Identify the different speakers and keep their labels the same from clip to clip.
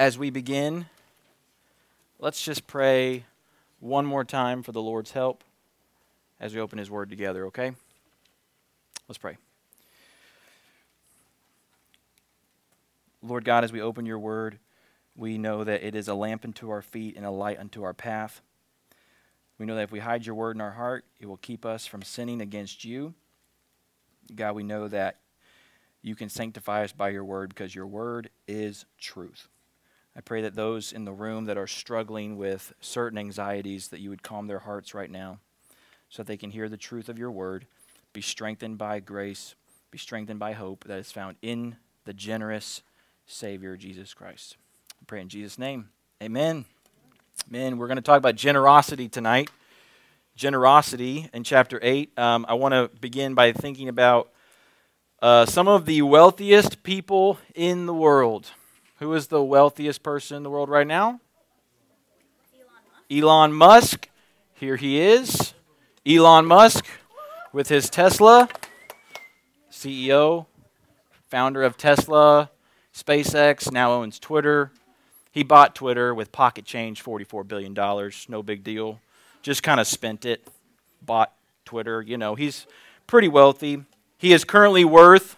Speaker 1: as we begin, let's just pray one more time for the Lord's help as we open His Word together, okay? Let's pray. Lord God, as we open your Word, we know that it is a lamp unto our feet and a light unto our path. We know that if we hide your Word in our heart, it will keep us from sinning against you. God, we know that you can sanctify us by your Word because your Word is truth. I pray that those in the room that are struggling with certain anxieties, that you would calm their hearts right now so that they can hear the truth of your word, be strengthened by grace, be strengthened by hope that is found in the generous Savior, Jesus Christ. I pray in Jesus' name. Amen. Amen. We're going to talk about generosity tonight. Generosity in chapter 8. Um, I want to begin by thinking about uh, some of the wealthiest people in the world. Who is the wealthiest person in the world right now? Elon Musk. Here he is. Elon Musk with his Tesla, CEO, founder of Tesla, SpaceX, now owns Twitter. He bought Twitter with pocket change, $44 billion. No big deal. Just kind of spent it, bought Twitter. You know, he's pretty wealthy. He is currently worth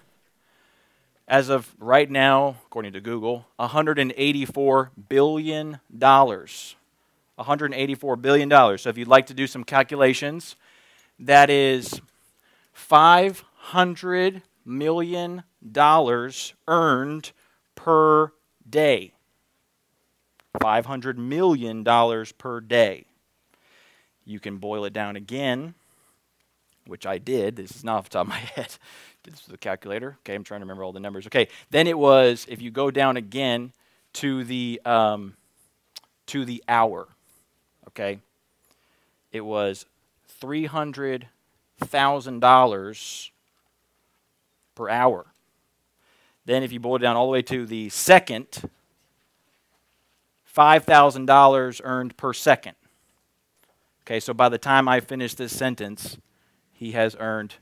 Speaker 1: as of right now, according to Google, $184 billion. $184 billion. So if you'd like to do some calculations, that is $500 million earned per day. $500 million per day. You can boil it down again, which I did. This is not off the top of my head this is a calculator. Okay, I'm trying to remember all the numbers. Okay, then it was if you go down again to the um, to the hour. Okay, it was three hundred thousand dollars per hour. Then, if you boil it down all the way to the second, five thousand dollars earned per second. Okay, so by the time I finish this sentence, he has earned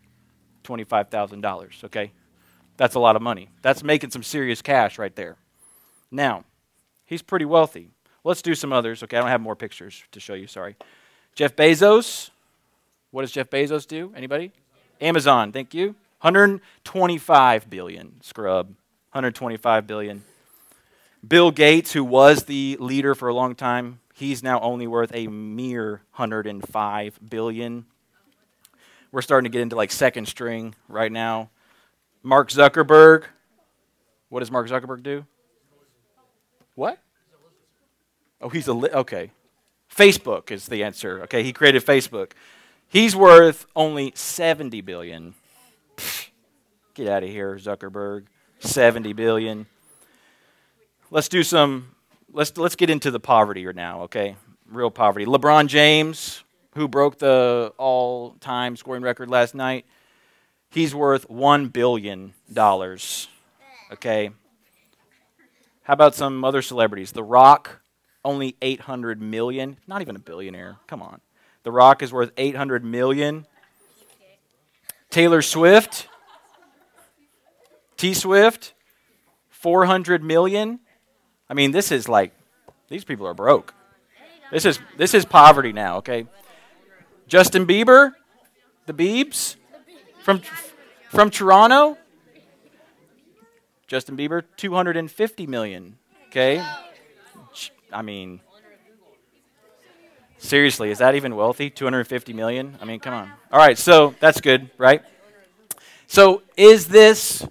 Speaker 1: $25,000, okay? That's a lot of money. That's making some serious cash right there. Now, he's pretty wealthy. Let's do some others, okay? I don't have more pictures to show you, sorry. Jeff Bezos. What does Jeff Bezos do? Anybody? Amazon, thank you. 125 billion, scrub. 125 billion. Bill Gates, who was the leader for a long time, he's now only worth a mere 105 billion we're starting to get into like second string right now. Mark Zuckerberg. What does Mark Zuckerberg do? What? Oh, he's a li- okay. Facebook is the answer. Okay, he created Facebook. He's worth only 70 billion. get out of here, Zuckerberg. 70 billion. Let's do some let's let's get into the poverty now, okay? Real poverty. LeBron James, who broke the all time scoring record last night, he's worth $1 billion. Okay? How about some other celebrities? The Rock, only 800 million. Not even a billionaire. Come on. The Rock is worth 800 million. Taylor Swift, T Swift, 400 million. I mean, this is like, these people are broke. This is, this is poverty now, okay? Justin Bieber, the Biebs from from Toronto. Justin Bieber, 250 million. Okay? I mean, seriously, is that even wealthy? 250 million? I mean, come on. All right, so that's good, right? So, is this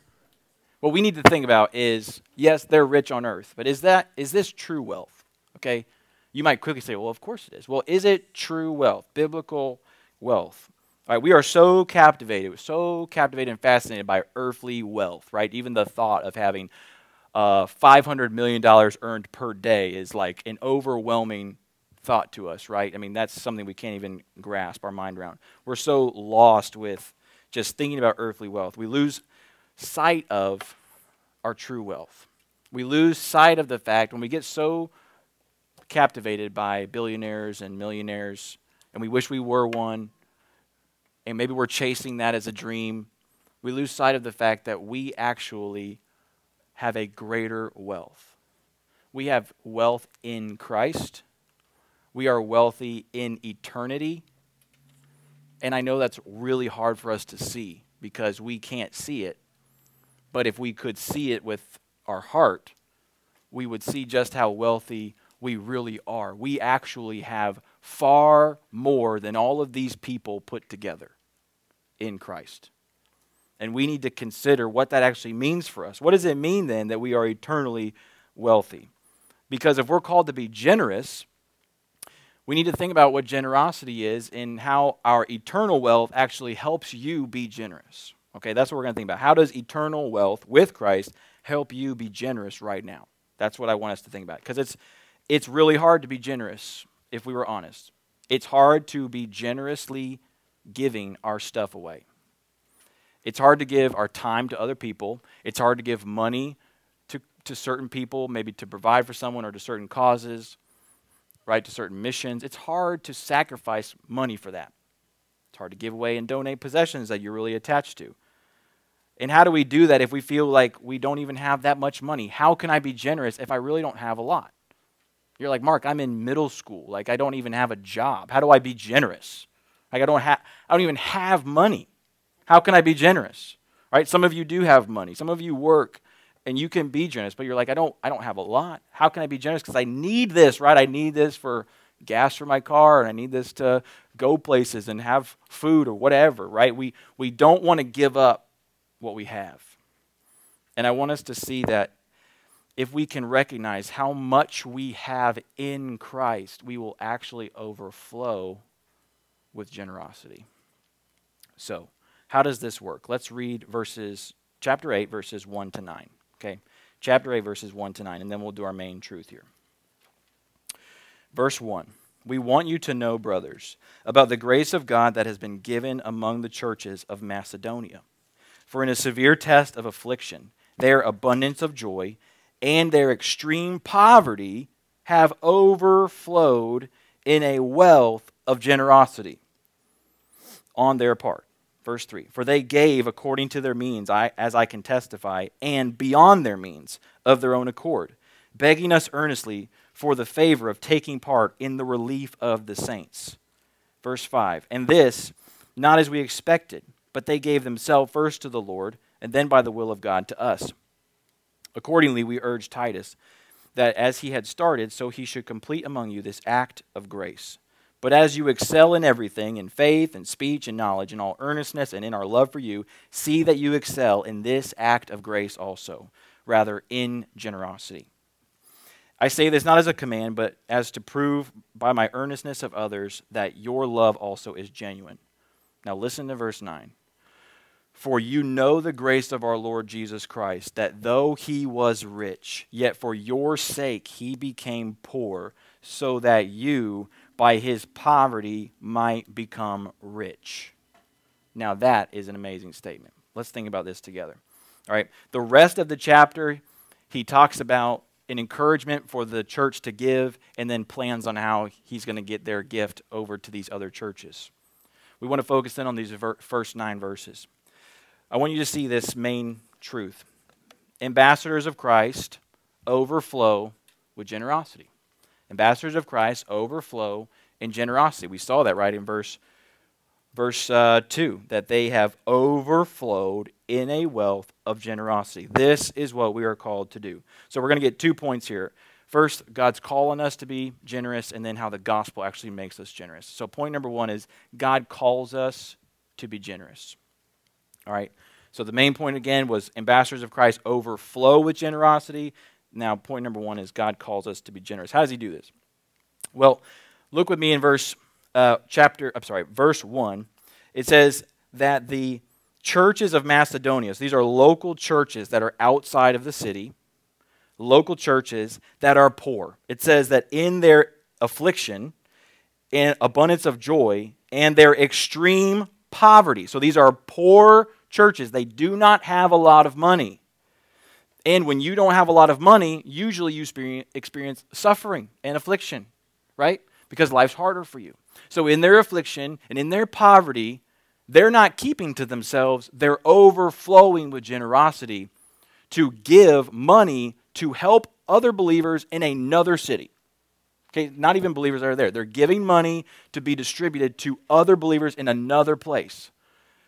Speaker 1: what we need to think about is yes, they're rich on earth, but is that is this true wealth? Okay? You might quickly say, well, of course it is. Well, is it true wealth, biblical wealth? All right, we are so captivated, so captivated and fascinated by earthly wealth, right? Even the thought of having uh, $500 million earned per day is like an overwhelming thought to us, right? I mean, that's something we can't even grasp our mind around. We're so lost with just thinking about earthly wealth. We lose sight of our true wealth. We lose sight of the fact when we get so captivated by billionaires and millionaires, and we wish we were one, and maybe we're chasing that as a dream, we lose sight of the fact that we actually have a greater wealth. we have wealth in Christ. We are wealthy in eternity. And I know that's really hard for us to see because we can't see it. But if we could see it with our heart, we would see just how wealthy we really are. We actually have far more than all of these people put together in Christ. And we need to consider what that actually means for us. What does it mean then that we are eternally wealthy? Because if we're called to be generous, we need to think about what generosity is and how our eternal wealth actually helps you be generous. Okay, that's what we're going to think about. How does eternal wealth with Christ help you be generous right now? That's what I want us to think about. Because it's, it's really hard to be generous, if we were honest. It's hard to be generously giving our stuff away. It's hard to give our time to other people. It's hard to give money to, to certain people, maybe to provide for someone or to certain causes, right, to certain missions. It's hard to sacrifice money for that. It's hard to give away and donate possessions that you're really attached to. And how do we do that if we feel like we don't even have that much money? How can I be generous if I really don't have a lot? You're like, Mark, I'm in middle school. Like I don't even have a job. How do I be generous? Like I don't have I don't even have money. How can I be generous? Right? Some of you do have money. Some of you work and you can be generous, but you're like, I don't I don't have a lot. How can I be generous? Because I need this, right? I need this for gas for my car and I need this to go places and have food or whatever, right? We we don't want to give up what we have. And I want us to see that if we can recognize how much we have in Christ, we will actually overflow with generosity. So, how does this work? Let's read verses, chapter 8, verses 1 to 9. Okay? Chapter 8, verses 1 to 9, and then we'll do our main truth here. Verse 1 We want you to know, brothers, about the grace of God that has been given among the churches of Macedonia. For in a severe test of affliction, their abundance of joy and their extreme poverty have overflowed in a wealth of generosity on their part. Verse 3 For they gave according to their means, I, as I can testify, and beyond their means of their own accord, begging us earnestly for the favor of taking part in the relief of the saints. Verse 5 And this, not as we expected, but they gave themselves first to the Lord, and then by the will of God to us. Accordingly, we urge Titus that as he had started, so he should complete among you this act of grace. But as you excel in everything, in faith and speech and knowledge, in all earnestness and in our love for you, see that you excel in this act of grace also, rather in generosity. I say this not as a command, but as to prove by my earnestness of others that your love also is genuine. Now listen to verse 9. For you know the grace of our Lord Jesus Christ, that though he was rich, yet for your sake he became poor, so that you by his poverty might become rich. Now, that is an amazing statement. Let's think about this together. All right. The rest of the chapter, he talks about an encouragement for the church to give and then plans on how he's going to get their gift over to these other churches. We want to focus in on these ver- first nine verses. I want you to see this main truth ambassadors of Christ overflow with generosity. Ambassadors of Christ overflow in generosity. We saw that right in verse verse uh, 2 that they have overflowed in a wealth of generosity. This is what we are called to do. So we're going to get two points here. First, God's calling us to be generous, and then how the gospel actually makes us generous. So, point number one is God calls us to be generous. All right. So, the main point again was ambassadors of Christ overflow with generosity. Now, point number one is God calls us to be generous. How does he do this? Well, look with me in verse uh, chapter. I'm sorry, verse one. It says that the churches of Macedonia. So these are local churches that are outside of the city. Local churches that are poor. It says that in their affliction, in abundance of joy, and their extreme poverty. So these are poor churches. They do not have a lot of money. And when you don't have a lot of money, usually you experience suffering and affliction, right? Because life's harder for you. So, in their affliction and in their poverty, they're not keeping to themselves, they're overflowing with generosity to give money to help other believers in another city. Okay, not even believers are there. They're giving money to be distributed to other believers in another place.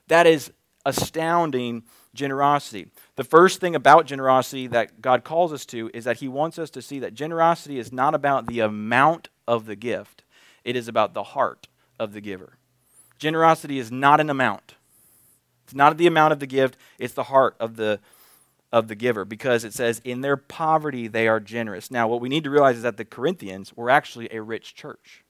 Speaker 1: That is astounding generosity. The first thing about generosity that God calls us to is that He wants us to see that generosity is not about the amount of the gift, it is about the heart of the giver. Generosity is not an amount. It's not the amount of the gift, it's the heart of the of the giver because it says in their poverty they are generous. Now what we need to realize is that the Corinthians were actually a rich church.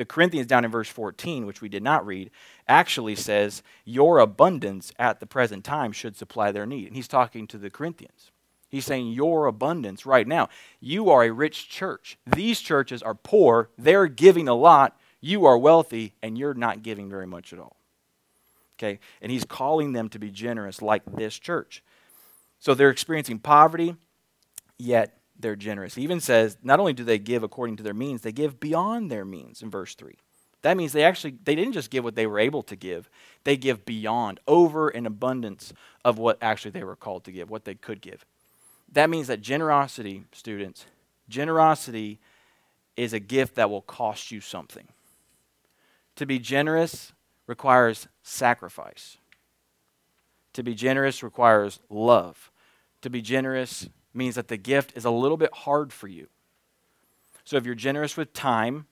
Speaker 1: The Corinthians down in verse 14, which we did not read, actually says your abundance at the present time should supply their need. And he's talking to the Corinthians. He's saying your abundance right now. You are a rich church. These churches are poor. They're giving a lot. You are wealthy, and you're not giving very much at all. Okay? And he's calling them to be generous like this church. So they're experiencing poverty, yet they're generous. He even says not only do they give according to their means, they give beyond their means in verse 3. That means they actually they didn't just give what they were able to give. They give beyond, over an abundance of what actually they were called to give, what they could give. That means that generosity, students, generosity is a gift that will cost you something. To be generous requires sacrifice. To be generous requires love. To be generous means that the gift is a little bit hard for you. So if you're generous with time,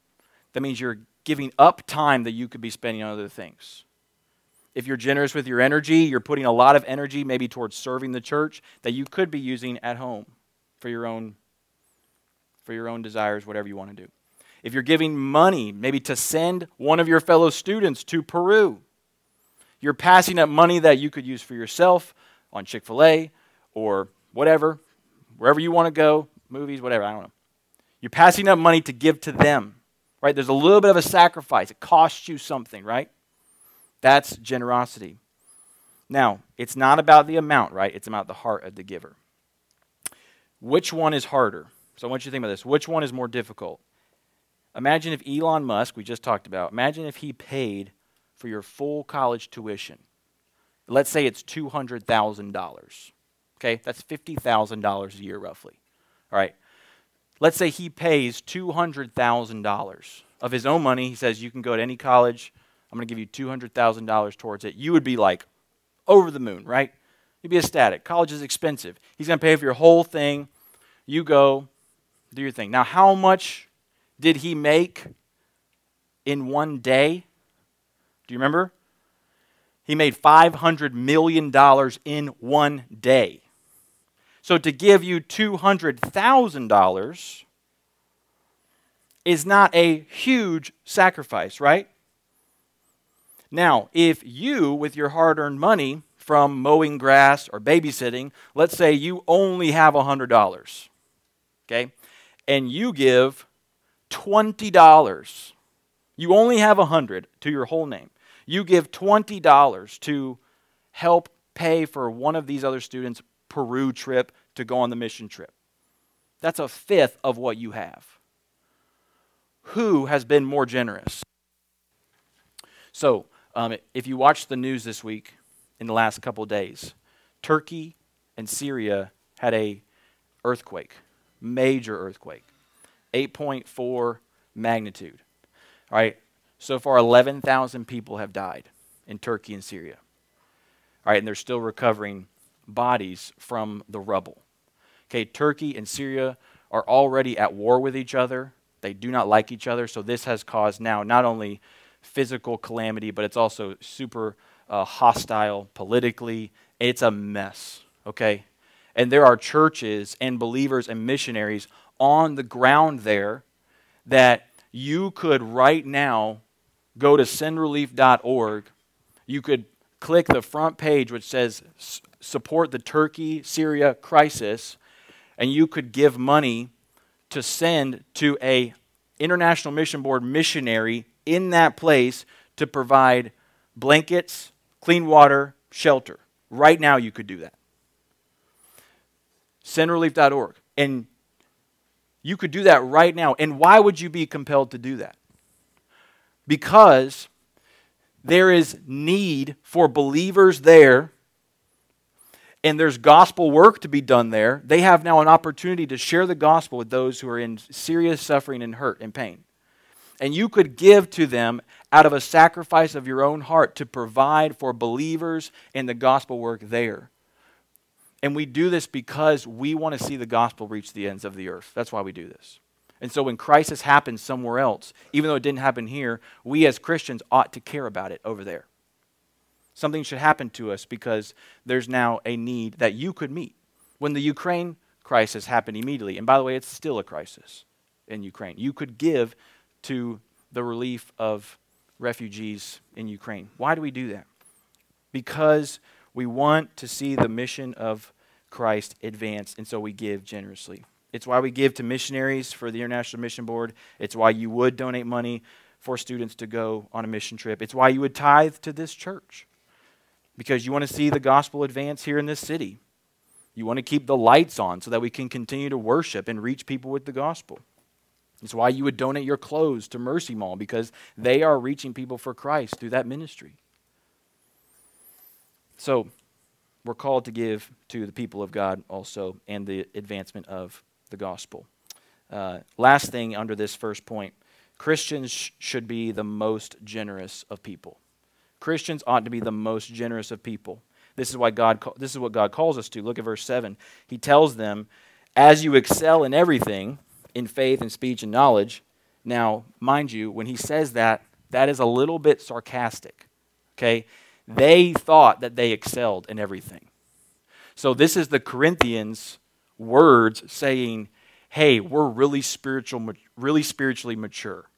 Speaker 1: that means you're giving up time that you could be spending on other things. If you're generous with your energy, you're putting a lot of energy maybe towards serving the church that you could be using at home for your own for your own desires, whatever you want to do. If you're giving money, maybe to send one of your fellow students to Peru, you're passing up money that you could use for yourself on Chick fil A or whatever, wherever you want to go, movies, whatever, I don't know. You're passing up money to give to them, right? There's a little bit of a sacrifice. It costs you something, right? That's generosity. Now, it's not about the amount, right? It's about the heart of the giver. Which one is harder? So I want you to think about this. Which one is more difficult? Imagine if Elon Musk, we just talked about, imagine if he paid for your full college tuition. Let's say it's $200,000. Okay, that's $50,000 a year roughly. All right. Let's say he pays $200,000 of his own money. He says, You can go to any college. I'm going to give you $200,000 towards it. You would be like over the moon, right? You'd be ecstatic. College is expensive. He's going to pay for your whole thing. You go, do your thing. Now, how much did he make in one day? Do you remember? He made $500 million in one day. So to give you $200,000 is not a huge sacrifice, right? Now, if you, with your hard earned money from mowing grass or babysitting, let's say you only have $100, okay, and you give $20, you only have 100 to your whole name. You give $20 to help pay for one of these other students' Peru trip to go on the mission trip. That's a fifth of what you have. Who has been more generous? So, um, if you watch the news this week, in the last couple days, Turkey and Syria had a earthquake, major earthquake, 8.4 magnitude. All right, so far 11,000 people have died in Turkey and Syria. All right, and they're still recovering bodies from the rubble. Okay, Turkey and Syria are already at war with each other. They do not like each other, so this has caused now not only physical calamity, but it's also super uh, hostile politically. It's a mess, okay? And there are churches and believers and missionaries on the ground there that you could right now go to sendrelief.org. You could click the front page which says support the Turkey Syria crisis and you could give money to send to a international mission board missionary in that place to provide blankets, clean water, shelter. Right now you could do that. Sendrelief.org. And you could do that right now. And why would you be compelled to do that? Because there is need for believers there and there's gospel work to be done there, they have now an opportunity to share the gospel with those who are in serious suffering and hurt and pain. And you could give to them out of a sacrifice of your own heart to provide for believers in the gospel work there. And we do this because we want to see the gospel reach the ends of the earth. That's why we do this. And so when crisis happens somewhere else, even though it didn't happen here, we as Christians ought to care about it over there. Something should happen to us because there's now a need that you could meet. When the Ukraine crisis happened immediately, and by the way, it's still a crisis in Ukraine, you could give to the relief of refugees in Ukraine. Why do we do that? Because we want to see the mission of Christ advance, and so we give generously. It's why we give to missionaries for the International Mission Board. It's why you would donate money for students to go on a mission trip. It's why you would tithe to this church because you want to see the gospel advance here in this city. You want to keep the lights on so that we can continue to worship and reach people with the gospel. It's why you would donate your clothes to Mercy Mall because they are reaching people for Christ through that ministry. So, we're called to give to the people of God also and the advancement of the gospel. Uh, last thing under this first point Christians sh- should be the most generous of people. Christians ought to be the most generous of people. This is why God this is what God calls us to. Look at verse 7. He tells them, "As you excel in everything, in faith and speech and knowledge." Now, mind you, when he says that, that is a little bit sarcastic. Okay? They thought that they excelled in everything. So this is the Corinthians words saying, "Hey, we're really spiritual really spiritually mature.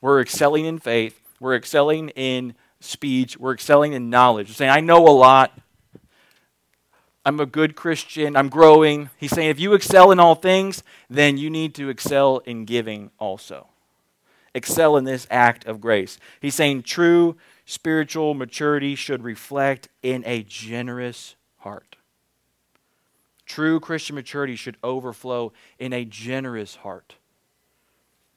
Speaker 1: We're excelling in faith, we're excelling in speech, we're excelling in knowledge. We're saying, I know a lot. I'm a good Christian. I'm growing. He's saying, if you excel in all things, then you need to excel in giving also. Excel in this act of grace. He's saying, true spiritual maturity should reflect in a generous heart. True Christian maturity should overflow in a generous heart.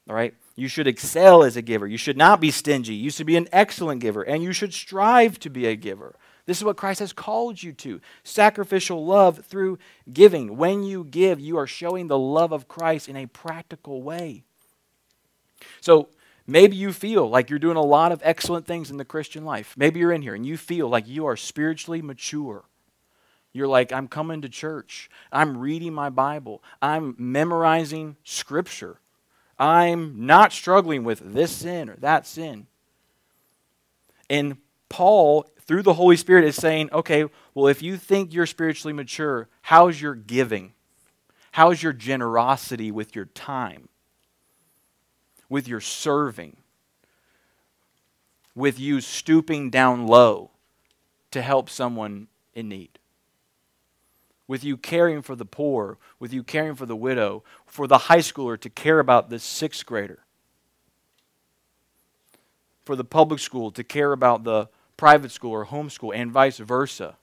Speaker 1: All right? You should excel as a giver. You should not be stingy. You should be an excellent giver, and you should strive to be a giver. This is what Christ has called you to sacrificial love through giving. When you give, you are showing the love of Christ in a practical way. So maybe you feel like you're doing a lot of excellent things in the Christian life. Maybe you're in here and you feel like you are spiritually mature. You're like, I'm coming to church. I'm reading my Bible. I'm memorizing Scripture. I'm not struggling with this sin or that sin. And Paul, through the Holy Spirit, is saying, okay, well, if you think you're spiritually mature, how's your giving? How's your generosity with your time? With your serving? With you stooping down low to help someone in need? With you caring for the poor, with you caring for the widow, for the high schooler to care about the sixth grader, for the public school to care about the private school or homeschool, and vice versa.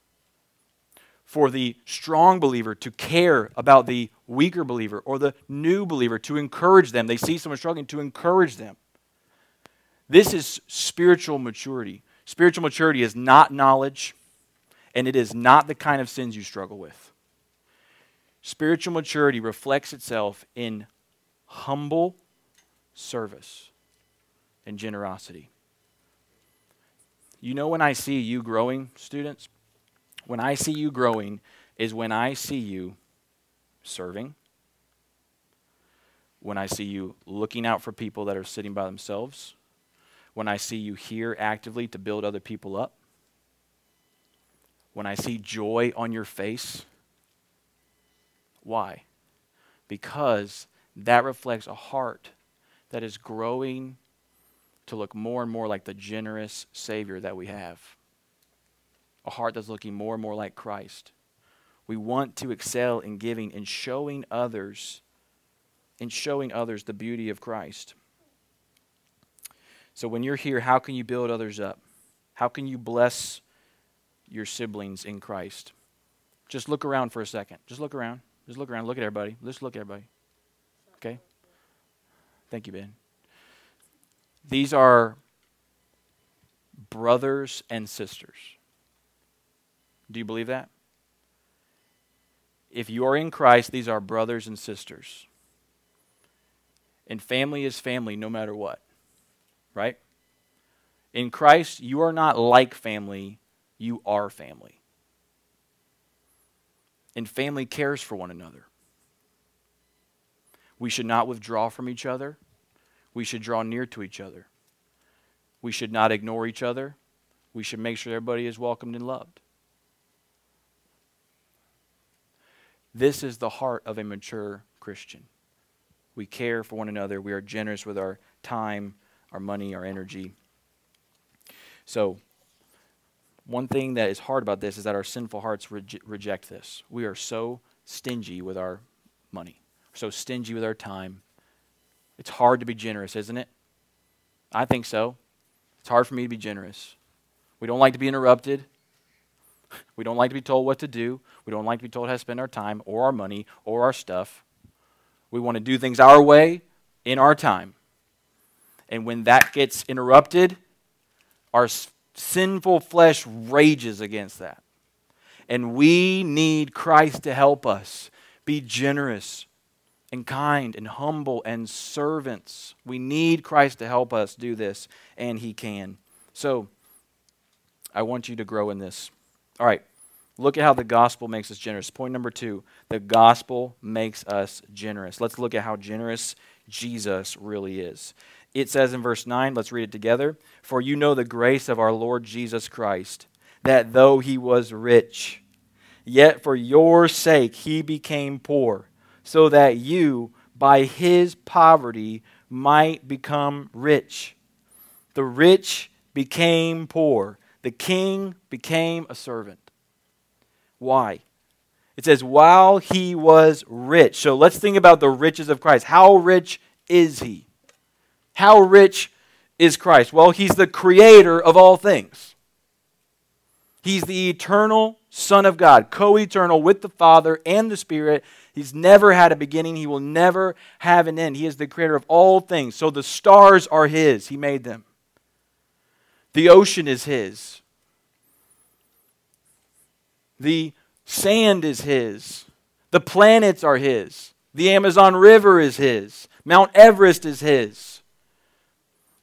Speaker 1: For the strong believer to care about the weaker believer or the new believer, to encourage them. They see someone struggling, to encourage them. This is spiritual maturity. Spiritual maturity is not knowledge, and it is not the kind of sins you struggle with. Spiritual maturity reflects itself in humble service and generosity. You know, when I see you growing, students, when I see you growing is when I see you serving, when I see you looking out for people that are sitting by themselves, when I see you here actively to build other people up, when I see joy on your face why? Because that reflects a heart that is growing to look more and more like the generous Savior that we have. A heart that's looking more and more like Christ. We want to excel in giving and showing others in showing others the beauty of Christ. So when you're here, how can you build others up? How can you bless your siblings in Christ? Just look around for a second. Just look around. Just look around. Look at everybody. Just look at everybody. Okay? Thank you, Ben. These are brothers and sisters. Do you believe that? If you are in Christ, these are brothers and sisters. And family is family no matter what, right? In Christ, you are not like family, you are family. And family cares for one another. We should not withdraw from each other. We should draw near to each other. We should not ignore each other. We should make sure everybody is welcomed and loved. This is the heart of a mature Christian. We care for one another. We are generous with our time, our money, our energy. So, one thing that is hard about this is that our sinful hearts reject this. We are so stingy with our money, so stingy with our time. It's hard to be generous, isn't it? I think so. It's hard for me to be generous. We don't like to be interrupted. We don't like to be told what to do. We don't like to be told how to spend our time or our money or our stuff. We want to do things our way in our time. And when that gets interrupted, our sinful flesh rages against that. And we need Christ to help us be generous and kind and humble and servants. We need Christ to help us do this, and He can. So, I want you to grow in this. All right, look at how the gospel makes us generous. Point number two the gospel makes us generous. Let's look at how generous Jesus really is. It says in verse 9, let's read it together. For you know the grace of our Lord Jesus Christ, that though he was rich, yet for your sake he became poor so that you, by his poverty, might become rich. The rich became poor. The king became a servant. Why? It says, while he was rich. So let's think about the riches of Christ. How rich is he? How rich is Christ? Well, he's the creator of all things. He's the eternal Son of God, co eternal with the Father and the Spirit, He's never had a beginning. He will never have an end. He is the creator of all things. So the stars are His. He made them. The ocean is His. The sand is His. The planets are His. The Amazon River is His. Mount Everest is His.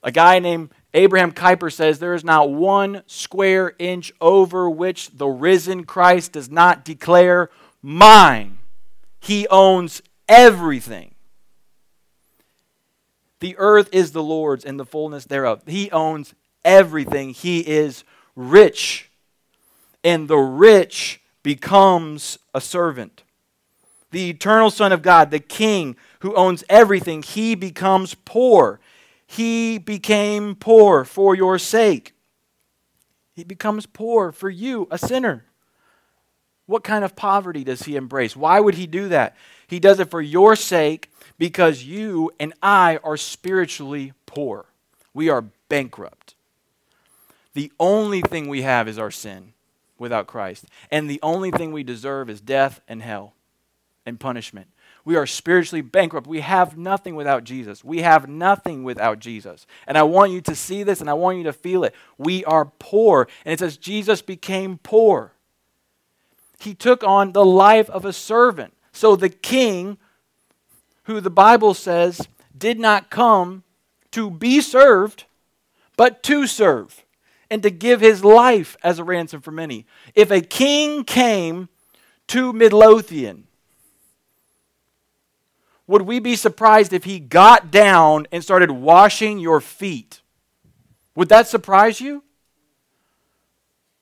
Speaker 1: A guy named Abraham Kuyper says there is not one square inch over which the risen Christ does not declare, Mine. He owns everything. The earth is the Lord's and the fullness thereof. He owns everything. He is rich. And the rich becomes a servant. The eternal Son of God, the King who owns everything, he becomes poor. He became poor for your sake. He becomes poor for you, a sinner. What kind of poverty does he embrace? Why would he do that? He does it for your sake because you and I are spiritually poor. We are bankrupt. The only thing we have is our sin without Christ. And the only thing we deserve is death and hell and punishment. We are spiritually bankrupt. We have nothing without Jesus. We have nothing without Jesus. And I want you to see this and I want you to feel it. We are poor. And it says Jesus became poor he took on the life of a servant. So the king, who the Bible says did not come to be served, but to serve and to give his life as a ransom for many. If a king came to Midlothian, would we be surprised if he got down and started washing your feet? Would that surprise you?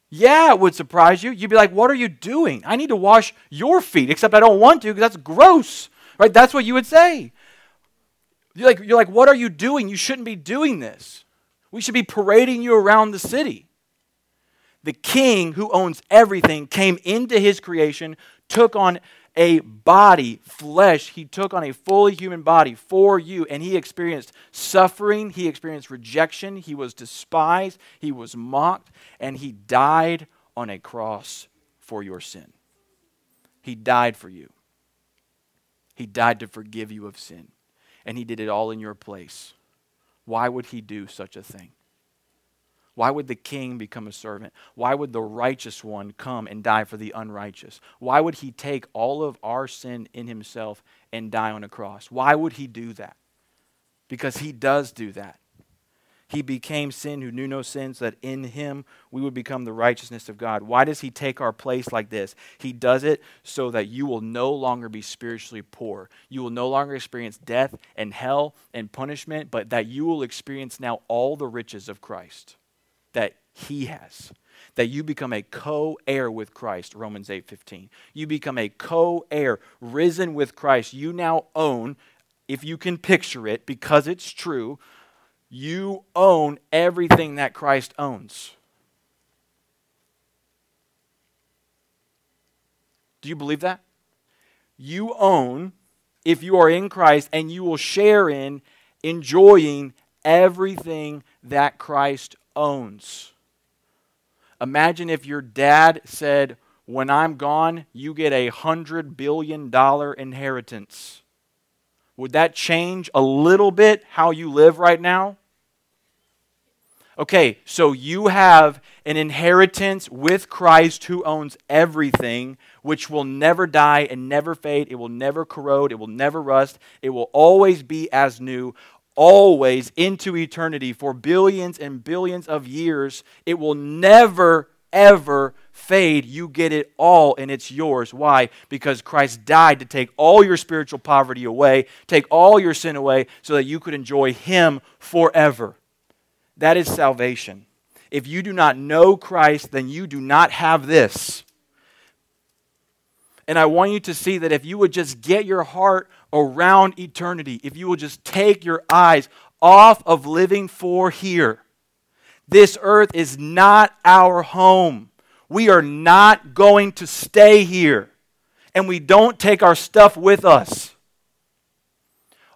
Speaker 1: Yeah, it would surprise you. You'd be like, What are you doing? I need to wash your feet, except I don't want to because that's gross. Right? That's what you would say. You're like, you're like, What are you doing? You shouldn't be doing this. We should be parading you around the city. The king who owns everything came into his creation, took on a body, flesh. He took on a fully human body for you, and he experienced suffering. He experienced rejection. He was despised. He was mocked, and he died on a cross for your sin. He died for you. He died to forgive you of sin, and he did it all in your place. Why would he do such a thing? Why would the king become a servant? Why would the righteous one come and die for the unrighteous? Why would he take all of our sin in himself and die on a cross? Why would he do that? Because he does do that. He became sin who knew no sin, so that in him we would become the righteousness of God. Why does he take our place like this? He does it so that you will no longer be spiritually poor. You will no longer experience death and hell and punishment, but that you will experience now all the riches of Christ that he has that you become a co-heir with Christ Romans 8:15 you become a co-heir risen with Christ. You now own if you can picture it because it's true you own everything that Christ owns. Do you believe that? You own if you are in Christ and you will share in enjoying everything that Christ owns. Imagine if your dad said, When I'm gone, you get a hundred billion dollar inheritance. Would that change a little bit how you live right now? Okay, so you have an inheritance with Christ who owns everything, which will never die and never fade. It will never corrode. It will never rust. It will always be as new always into eternity for billions and billions of years. It will never, ever fade. You get it all and it's yours. Why? Because Christ died to take all your spiritual poverty away, take all your sin away, so that you could enjoy Him forever. That is salvation. If you do not know Christ, then you do not have this. And I want you to see that if you would just get your heart around eternity, if you will just take your eyes off of living for here, this earth is not our home. We are not going to stay here. And we don't take our stuff with us.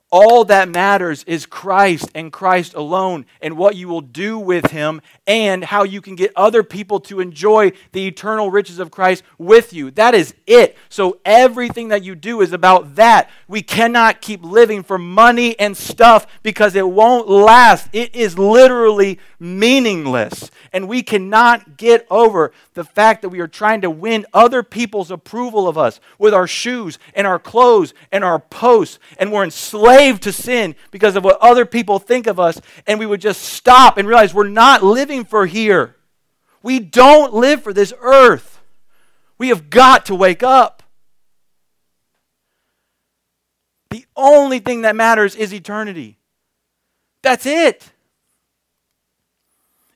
Speaker 1: All that matters is Christ and Christ alone and what you will do with him and how you can get other people to enjoy the eternal riches of Christ with you. That is it. So everything that you do is about that. We cannot keep living for money and stuff because it won't last. It is literally meaningless. And we cannot get over the fact that we are trying to win other people's approval of us with our shoes and our clothes and our posts and we're enslaved to sin because of what other people think of us, and we would just stop and realize we're not living for here. We don't live for this earth. We have got to wake up. The only thing that matters is eternity. That's it.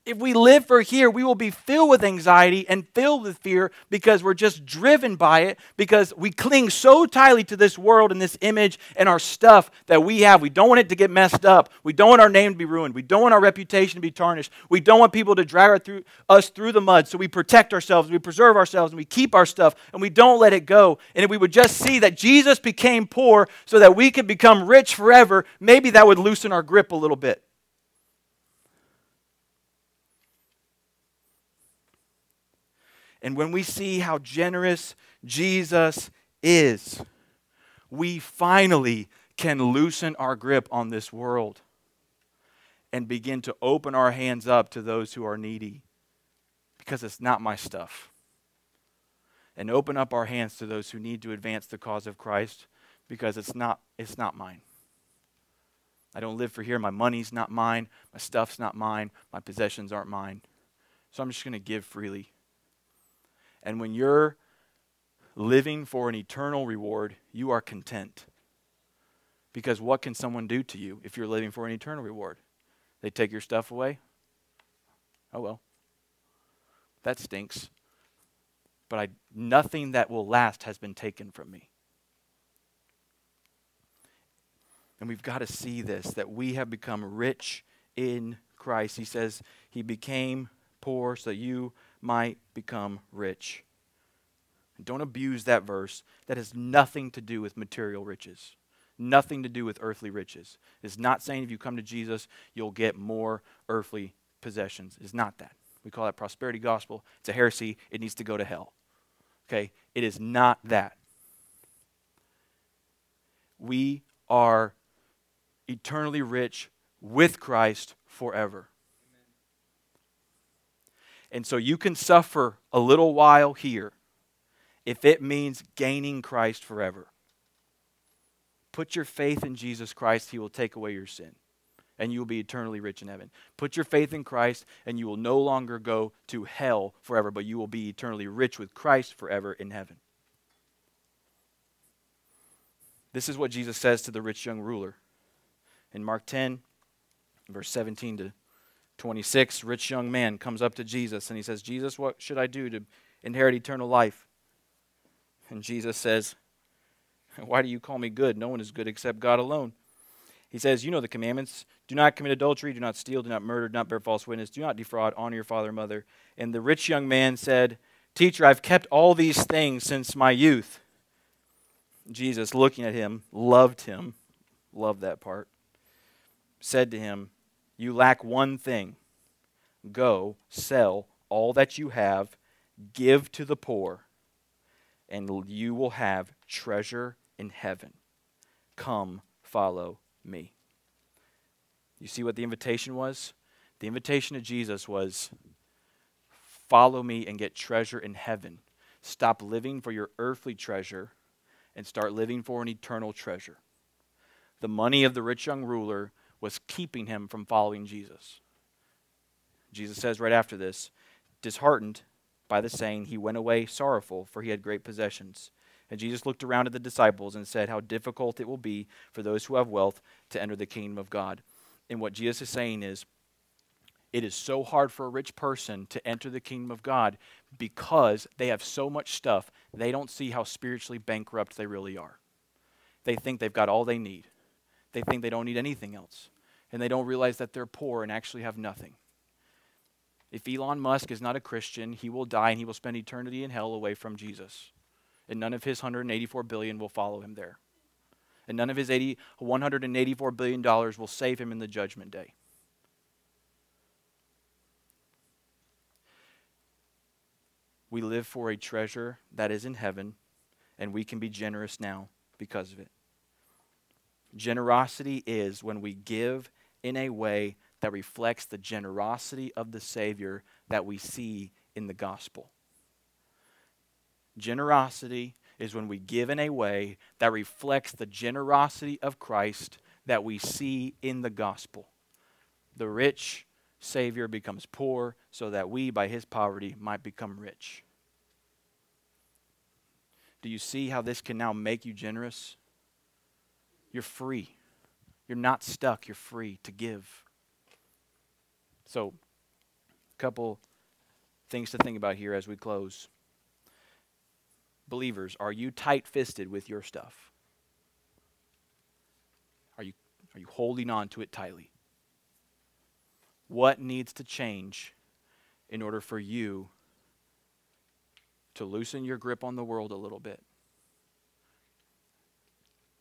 Speaker 1: If we live for here, we will be filled with anxiety and filled with fear because we're just driven by it, because we cling so tightly to this world and this image and our stuff that we have. We don't want it to get messed up. We don't want our name to be ruined. We don't want our reputation to be tarnished. We don't want people to drag through, us through the mud. So we protect ourselves, we preserve ourselves, and we keep our stuff, and we don't let it go. And if we would just see that Jesus became poor so that we could become rich forever, maybe that would loosen our grip a little bit. And when we see how generous Jesus is, we finally can loosen our grip on this world and begin to open our hands up to those who are needy because it's not my stuff. And open up our hands to those who need to advance the cause of Christ because it's not, it's not mine. I don't live for here. My money's not mine. My stuff's not mine. My possessions aren't mine. So I'm just going to give freely. And when you're living for an eternal reward, you are content. Because what can someone do to you if you're living for an eternal reward? They take your stuff away? Oh well. That stinks. But I, nothing that will last has been taken from me. And we've got to see this that we have become rich in Christ. He says he became poor so you might become rich. Don't abuse that verse. That has nothing to do with material riches, nothing to do with earthly riches. It's not saying if you come to Jesus, you'll get more earthly possessions. It's not that. We call that prosperity gospel. It's a heresy. It needs to go to hell. Okay? It is not that. We are eternally rich with Christ forever. And so you can suffer a little while here if it means gaining Christ forever. Put your faith in Jesus Christ, He will take away your sin, and you will be eternally rich in heaven. Put your faith in Christ, and you will no longer go to hell forever, but you will be eternally rich with Christ forever in heaven. This is what Jesus says to the rich young ruler. In Mark 10, verse 17 to 26, rich young man comes up to Jesus and he says, Jesus, what should I do to inherit eternal life? And Jesus says, Why do you call me good? No one is good except God alone. He says, You know the commandments. Do not commit adultery, do not steal, do not murder, do not bear false witness, do not defraud, honor your father and mother. And the rich young man said, Teacher, I've kept all these things since my youth. Jesus, looking at him, loved him, loved that part, said to him, You lack one thing. Go, sell all that you have, give to the poor, and you will have treasure in heaven. Come, follow me. You see what the invitation was? The invitation to Jesus was follow me and get treasure in heaven. Stop living for your earthly treasure and start living for an eternal treasure. The money of the rich young ruler was keeping him from following Jesus. Jesus says right after this, disheartened by the saying, he went away sorrowful, for he had great possessions. And Jesus looked around at the disciples and said, How difficult it will be for those who have wealth to enter the kingdom of God. And what Jesus is saying is, it is so hard for a rich person to enter the kingdom of God because they have so much stuff, they don't see how spiritually bankrupt they really are. They think they've got all they need, they think they don't need anything else, and they don't realize that they're poor and actually have nothing. If Elon Musk is not a Christian, he will die and he will spend eternity in hell away from Jesus. And none of his 184 billion will follow him there. And none of his 80, 184 billion dollars will save him in the judgment day. We live for a treasure that is in heaven, and we can be generous now because of it. Generosity is when we give in a way that reflects the generosity of the Savior that we see in the gospel. Generosity is when we give in a way that reflects the generosity of Christ that we see in the gospel. The rich Savior becomes poor so that we, by his poverty, might become rich. Do you see how this can now make you generous? You're free. You're not stuck. You're free to give. So, a couple things to think about here as we close. Believers, are you tight fisted with your stuff? Are you, are you holding on to it tightly? What needs to change in order for you to loosen your grip on the world a little bit?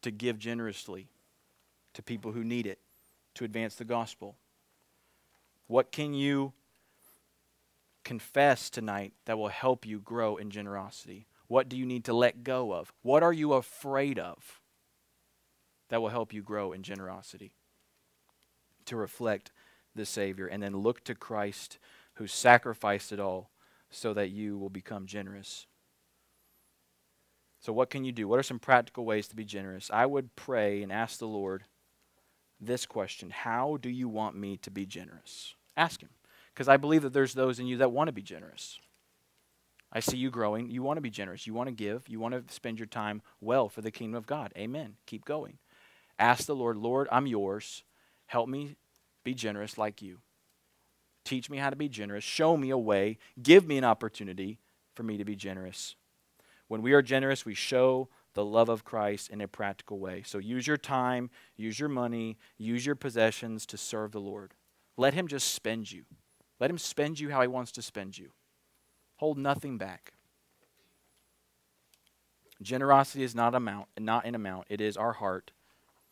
Speaker 1: To give generously to people who need it, to advance the gospel? What can you confess tonight that will help you grow in generosity? What do you need to let go of? What are you afraid of that will help you grow in generosity? To reflect the Savior and then look to Christ who sacrificed it all so that you will become generous. So, what can you do? What are some practical ways to be generous? I would pray and ask the Lord this question How do you want me to be generous? Ask Him. Because I believe that there's those in you that want to be generous. I see you growing. You want to be generous. You want to give. You want to spend your time well for the kingdom of God. Amen. Keep going. Ask the Lord, Lord, I'm yours. Help me be generous like you. Teach me how to be generous. Show me a way. Give me an opportunity for me to be generous. When we are generous, we show the love of Christ in a practical way. So use your time, use your money, use your possessions to serve the Lord. Let Him just spend you. Let Him spend you how He wants to spend you. Hold nothing back. Generosity is not amount, not an amount. It is our heart,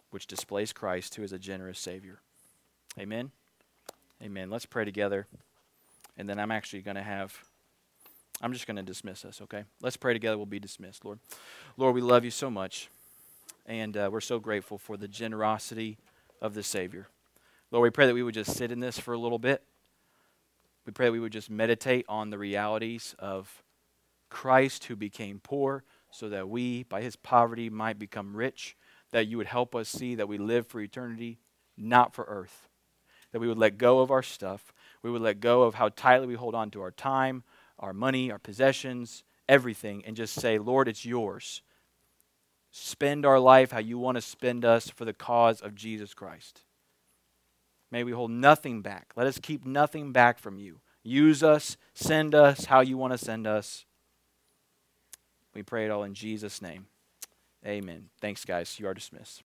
Speaker 1: which displays Christ, who is a generous Savior. Amen. Amen. Let's pray together, and then I'm actually going to have. I'm just going to dismiss us. Okay. Let's pray together. We'll be dismissed. Lord, Lord, we love you so much, and uh, we're so grateful for the generosity of the Savior. Lord, we pray that we would just sit in this for a little bit. We pray that we would just meditate on the realities of Christ who became poor so that we, by his poverty, might become rich, that you would help us see that we live for eternity, not for earth. That we would let go of our stuff. We would let go of how tightly we hold on to our time, our money, our possessions, everything, and just say, Lord, it's yours. Spend our life how you want to spend us for the cause of Jesus Christ. May we hold nothing back. Let us keep nothing back from you. Use us, send us how you want to send us. We pray it all in Jesus' name. Amen. Thanks, guys. You are dismissed.